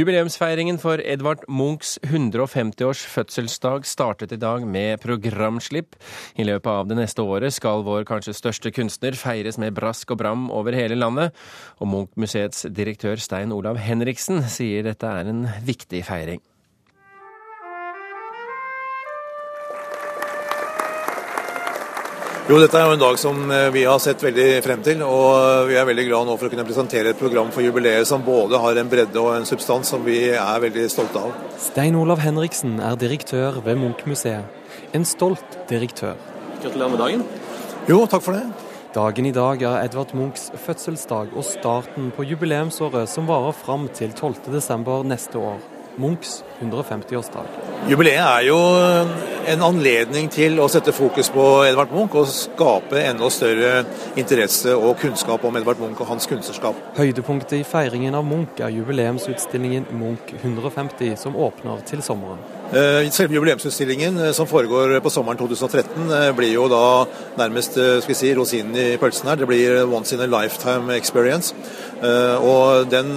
Jubileumsfeiringen for Edvard Munchs 150-års fødselsdag startet i dag med programslipp. I løpet av det neste året skal vår kanskje største kunstner feires med brask og bram over hele landet, og Munch-museets direktør Stein Olav Henriksen sier dette er en viktig feiring. Jo, dette er jo en dag som eh, vi har sett veldig frem til. Og eh, vi er veldig glad nå for å kunne presentere et program for jubileet som både har en bredde og en substans som vi er veldig stolte av. Stein Olav Henriksen er direktør ved Munch-museet. En stolt direktør. Gratulerer med dagen. Jo, takk for det. Dagen i dag er Edvard Munchs fødselsdag og starten på jubileumsåret som varer fram til 12.12. neste år. Munchs 150-årsdag. Jubileet er jo en anledning til å sette fokus på Edvard Munch og skape enda større interesse og kunnskap om Edvard Munch og hans kunstnerskap. Høydepunktet i feiringen av Munch er jubileumsutstillingen Munch 150, som åpner til sommeren. Eh, selve jubileumsutstillingen eh, som foregår på sommeren 2013, eh, blir jo da nærmest skal vi si, rosinen i pølsen her. Det blir once in a lifetime experience. Og den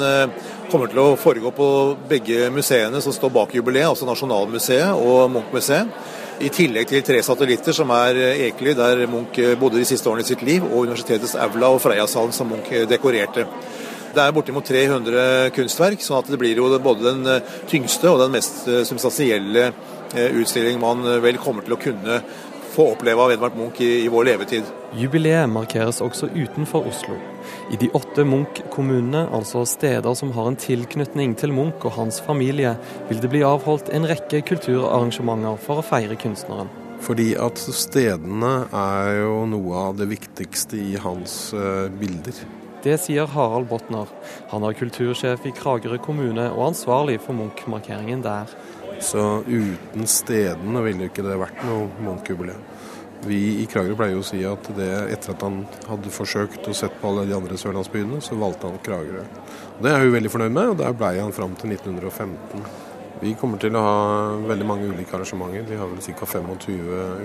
kommer til å foregå på begge museene som står bak jubileet, altså Nasjonalmuseet og Munch-museet. I tillegg til tre satellitter som er Ekely, der Munch bodde de siste årene i sitt liv, og universitetets aula og Freiasalen som Munch dekorerte. Det er bortimot 300 kunstverk, sånn at det blir jo både den tyngste og den mest substansielle eh, utstilling man vel kommer til å kunne få oppleve av Edvard Munch i, i vår levetid. Jubileet markeres også utenfor Oslo. I de åtte Munch-kommunene, altså steder som har en tilknytning til Munch og hans familie, vil det bli avholdt en rekke kulturarrangementer for å feire kunstneren. Fordi at stedene er jo noe av det viktigste i hans uh, bilder. Det sier Harald Botner. Han er kultursjef i Kragerø kommune og ansvarlig for Munch-markeringen der. Så uten stedene ville ikke det vært noe Munch-jubileum. Vi i Kragerø pleier å si at det, etter at han hadde forsøkt å sett på alle de andre sørlandsbyene, så valgte han Kragerø. Det er vi veldig fornøyd med, og der ble han fram til 1915. Vi kommer til å ha veldig mange ulike arrangementer. Vi har vel ca. 25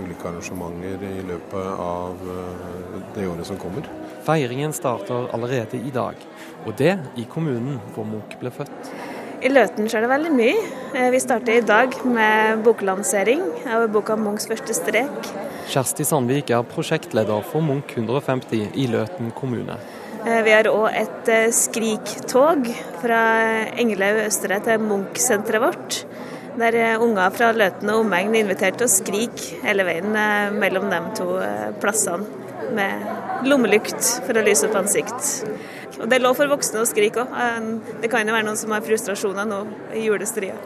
ulike arrangementer i løpet av eh, det året som kommer. Feiringen starter allerede i dag, og det i kommunen hvor Munch ble født. I Løten skjer det veldig mye. Eh, vi starter i dag med boklansering av boka 'Munchs første strek'. Kjersti Sandvik er prosjektleder for Munch 150 i Løten kommune. Eh, vi har òg et eh, skriktog fra Engelaug Østre til Munch-senteret vårt. Der unger fra Løten og omegn er invitert til å skrike hele veien mellom de to plassene. Med lommelykt for å lyse opp ansikt. Og Det er lov for voksne å skrike òg. Eh, det kan jo være noen som har frustrasjoner nå i julestria.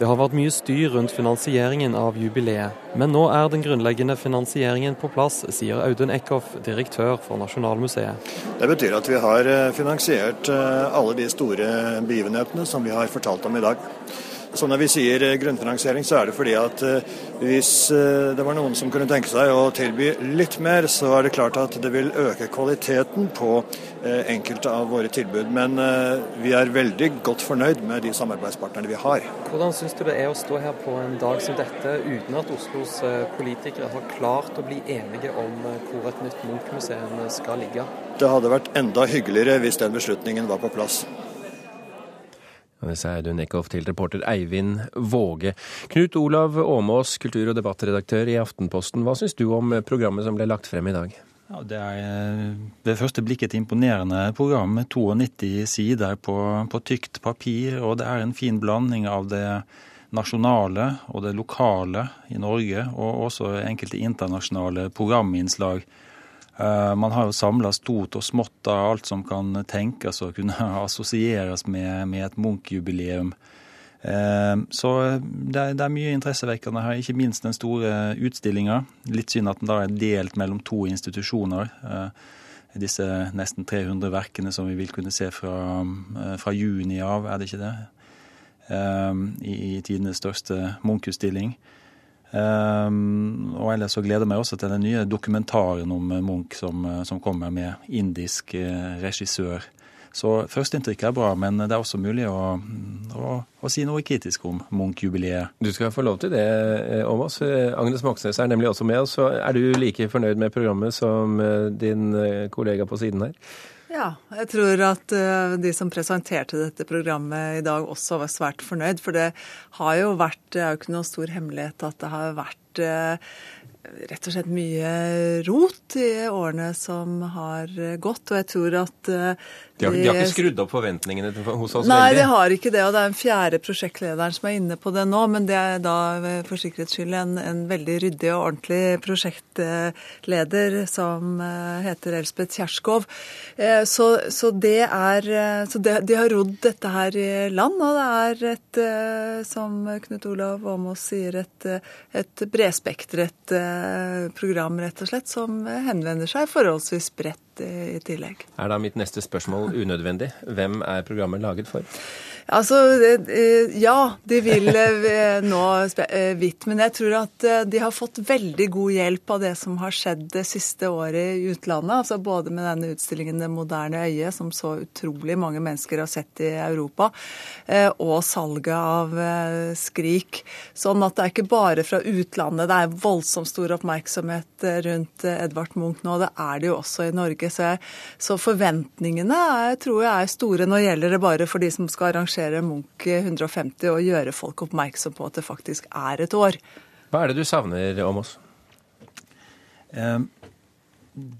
Det har vært mye styr rundt finansieringen av jubileet, men nå er den grunnleggende finansieringen på plass, sier Audun Eckhoff, direktør for Nasjonalmuseet. Det betyr at vi har eh, finansiert eh, alle de store begivenhetene som vi har fortalt om i dag. Så når vi sier eh, grunnfinansiering, så er det fordi at eh, hvis eh, det var noen som kunne tenke seg å tilby litt mer, så er det klart at det vil øke kvaliteten på enkelte av våre tilbud. Men vi er veldig godt fornøyd med de samarbeidspartnerne vi har. Hvordan syns du det er å stå her på en dag som dette uten at Oslos politikere har klart å bli enige om hvor et nytt Munch-museum skal ligge? Det hadde vært enda hyggeligere hvis den beslutningen var på plass. Det sa Audun Eckhoff til reporter Eivind Våge. Knut Olav Åmås, kultur- og debattredaktør i Aftenposten. Hva syns du om programmet som ble lagt frem i dag? Ja, det er eh, ved første blikk et imponerende program med 92 sider på, på tykt papir. Og det er en fin blanding av det nasjonale og det lokale i Norge, og også enkelte internasjonale programinnslag. Eh, man har jo samla stort og smått av alt som kan tenkes å kunne assosieres med, med et Munch-jubileum. Eh, så det er, det er, mye interessevekkende her, ikke minst den store utstillinga. Litt synd at den da er delt mellom to institusjoner. Eh, disse nesten 300 verkene som vi vil kunne se fra, fra juni av, er det ikke det? I, i tidenes største Munch-utstilling. Um, og ellers så gleder jeg meg også til den nye dokumentaren om Munch som, eh, som kommer med indisk eh, regissør. Så førsteinntrykket er bra, men det er også mulig å, å, å si noe kritisk om Munch-jubileet. Du skal få lov til det, om oss. Agnes Moxnes er nemlig også med oss. Er du like fornøyd med programmet som din kollega på siden her? Ja, jeg tror at de som presenterte dette programmet i dag også var svært fornøyd. For det har jo vært, det er jo ikke noe stor hemmelighet at det har vært rett og slett mye rot i årene som har gått. Og jeg tror at de, har, de har, ikke skrudd opp forventningene hos oss nei, veldig? Nei, de har ikke det. Og det er den fjerde prosjektlederen som er inne på det nå. Men det er da for sikkerhets skyld en, en veldig ryddig og ordentlig prosjektleder som uh, heter Elspeth Kjerskov. Uh, så, så, det er Så det, de har rodd dette her i land. Og det er et, som Knut Olav Åmås sier, et, et bredspektret program, rett og slett, som henvender seg forholdsvis bredt i tillegg. Er da mitt neste spørsmål unødvendig? Hvem er programmet laget for? Altså, ja, de vil eh, nå eh, vidt. Men jeg tror at eh, de har fått veldig god hjelp av det som har skjedd det siste året i utlandet. altså Både med denne utstillingen 'Det moderne øyet', som så utrolig mange mennesker har sett i Europa, og salget av Skrik. Sånn at det er ikke bare fra utlandet. Det er voldsomt stor oppmerksomhet rundt Edvard Munch nå. Det er det jo også i Norge. Så, jeg, så forventningene er, tror jeg er store. Nå gjelder det bare for de som skal arrangere Munch 150 og gjøre folk oppmerksom på at det faktisk er et år. Hva er det du savner om oss? Eh,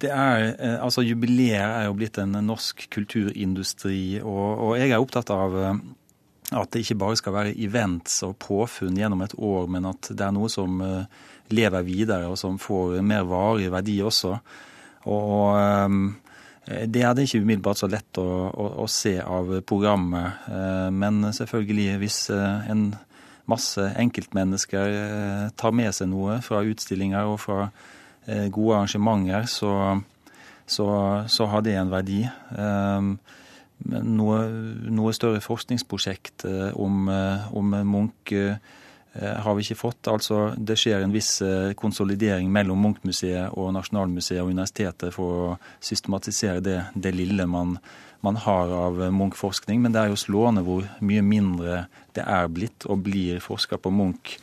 det er, eh, altså Jubileet er jo blitt en norsk kulturindustri, og, og, jeg er opptatt av eh, at det ikke bare skal være events og påfunn gjennom et år, men at det er noe som lever videre, og som får mer varig verdi også. Og Eh, det er det ikke umiddelbart så lett å, å, å se av programmet. Eh, men selvfølgelig, hvis eh, en masse enkeltmennesker tar med seg noe fra utstillinger og fra gode arrangementer, så, så, så har det en verdi. Noe, noe større forskningsprosjekt om, om Munch har vi ikke fått. Altså, det skjer en viss eh, konsolidering mellom Munch-museet og Nasjonalmuseet og universitetet for å systematisere det, det lille man, man, har av Munch-forskning. Men det er jo slående hvor mye mindre det er blitt og blir forska på Munch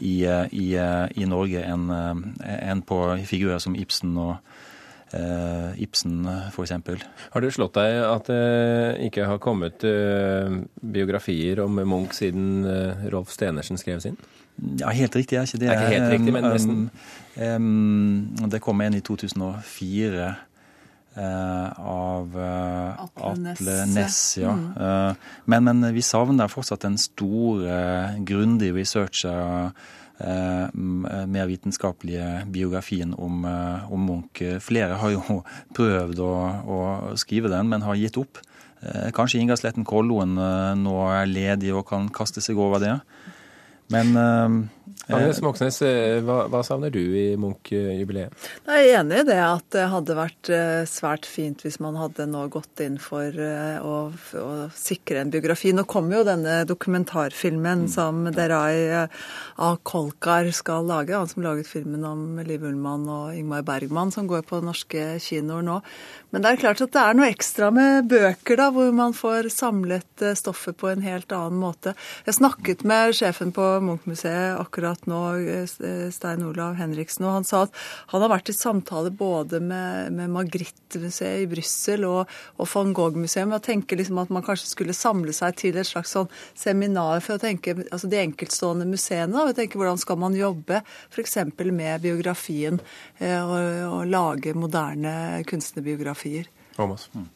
i, eh, i, i Norge enn en på figurer som Ibsen og, Uh, Ibsen f.eks. Har det slått deg at det ikke har kommet uh, biografier om Munch siden uh, Rolf Stenersen skrev sin? Ja, Helt riktig er ikke det. Det er ikke helt riktig, men nesten. Um, um, det kom en i 2004 av Atle Næss. Ja. Mm. Men, men, vi savner fortsatt den store, grundige researcha Eh, mer vitenskapelige biografien om, eh, om, Munch. Flere har jo prøvd å, å, skrive den, men har gitt opp. Eh, kanskje Inga Sletten Kolloen nå er ledig og kan kaste seg over det. Men Agnes Moxnes, hva, hva, savner du i Munch-jubileet? Jeg er enig i det at det hadde vært svært fint hvis man hadde nå gått inn for å, å sikre en biografi. Nå kommer jo denne dokumentarfilmen mm. som Derai A. Kolkar skal lage, han som laget filmen om Liv Ullmann og Ingmar Bergman, som går på norske kinoer nå. Men det er klart at det er noe ekstra med bøker, da, hvor man får samlet eh, stoffet på en helt annen måte. Jeg snakket med sjefen på Munch-museet akkurat nå, eh, Stein Olav Henriksen, og han sa at han har vært i samtale både med, med Magritte-museet i Brussel og, og van Gogh-museet og tenker liksom at man kanskje skulle samle seg til et slags sånn seminar for å tenke altså de enkeltstående museene. Og tenke Hvordan skal man jobbe f.eks. med biografien eh, og, og lage moderne kunstnerbiografier? Thomas. Mm.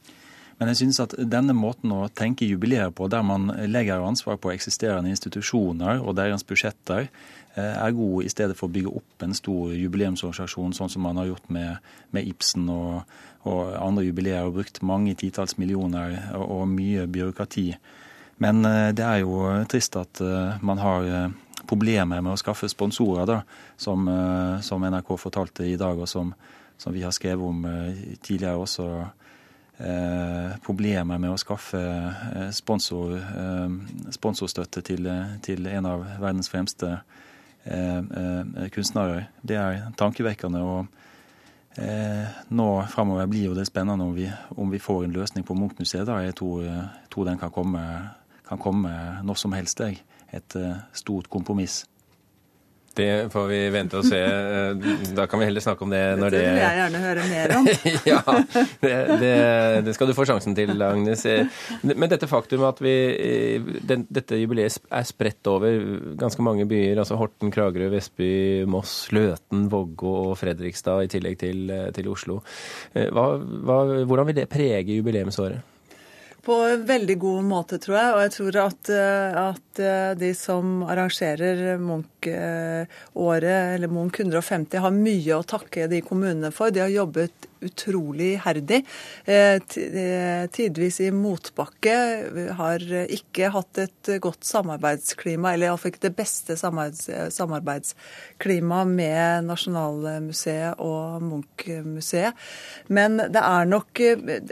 Men jeg synes at denne måten å tenke jubileer på, der man legger ansvar på eksisterende institusjoner og deres budsjetter, eh, er god i stedet for å bygge opp en stor jubileumsorganisasjon, sånn som man har gjort med, med Ibsen og, og, andre jubileer, og brukt mange titalls millioner og, og mye byråkrati. Men eh, det er jo trist at eh, man har problemer med å skaffe sponsorer, da, som, som NRK fortalte i dag, og som, som vi har skrevet om tidligere også, problemer med å skaffe eh, sponsor, sponsorstøtte til, til, en av verdens fremste kunstnere. Det er tankevekkende. og nå framover blir jo det spennende om vi, om vi får en løsning på Munch-museet. Jeg tror, tror, den kan komme, kan komme når som helst. Jeg. Et stort kompromiss. Det får vi vente og se. Da kan vi heller snakke om det når det Det vil jeg gjerne høre mer om. ja, det, det, det, skal du få sjansen til, Agnes. Men dette faktum at vi, den, dette jubileet er spredt over ganske mange byer, altså Horten, Kragerø, Vestby, Moss, Løten, Vågå og Fredrikstad, i tillegg til, til Oslo. Hva, hva, hvordan vil det prege jubileumsåret? På en veldig god måte, tror jeg. Og jeg tror at, at de som arrangerer Munch-året, eller Munch 150, har mye å takke de kommunene for. De har jobbet utrolig iherdig. Eh, eh, tidvis i motbakke. Har ikke hatt et godt samarbeidsklima, eller iallfall ikke det beste samarbeidsklimaet med Nasjonalmuseet og Munch-museet. Men det er nok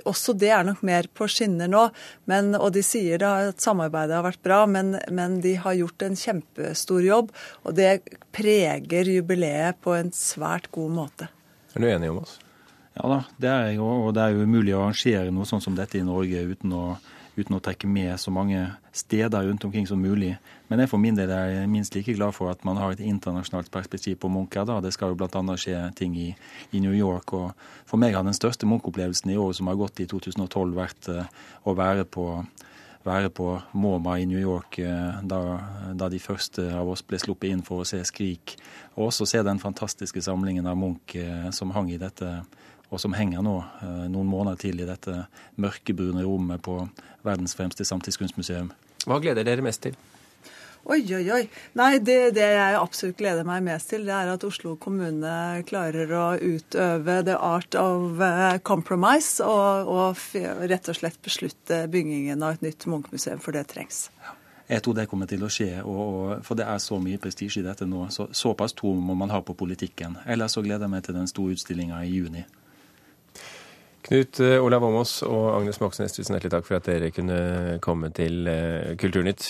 Også det er nok mer på skinner nå. Men, og de sier da at samarbeidet har vært bra, men, men de har gjort en kjempestor jobb. Og det preger jubileet på en svært god måte. Er du enig, Jonas? Ja da, det er jo. Og det er jo umulig å arrangere noe sånt som dette i Norge uten å, uten å trekke med så mange steder rundt omkring som mulig. Men jeg for min del er minst like glad for at man har et internasjonalt perspektiv på Munch. Da. Det skal jo bl.a. skje ting i, i, New York. og For meg har den største Munch-opplevelsen i år som har gått i 2012, vært uh, å være på være på MoMA i New York uh, da, da, de første av oss ble sluppet inn for å se 'Skrik'. Og også se den fantastiske samlingen av Munch uh, som hang i dette og som henger nå eh, noen måneder til i dette mørkebrune rommet på verdens fremste samtidskunstmuseum. Hva gleder dere mest til? Oi, oi, oi. Nei, det, det, jeg absolutt gleder meg mest til, det er at Oslo kommune klarer å utøve the art of eh, compromise og, og rett og slett beslutte byggingen av et nytt Munch-museum, for det trengs. Jeg tror det kommer til å skje, og, og, for det er så mye prestisje i dette nå. Så, såpass tro må man ha på politikken. Ellers så gleder jeg meg til den store utstillinga i juni. Knut eh, Olav Åmås og Agnes Moxnes, tusen hjertelig takk for at dere kunne komme til eh, Kulturnytt.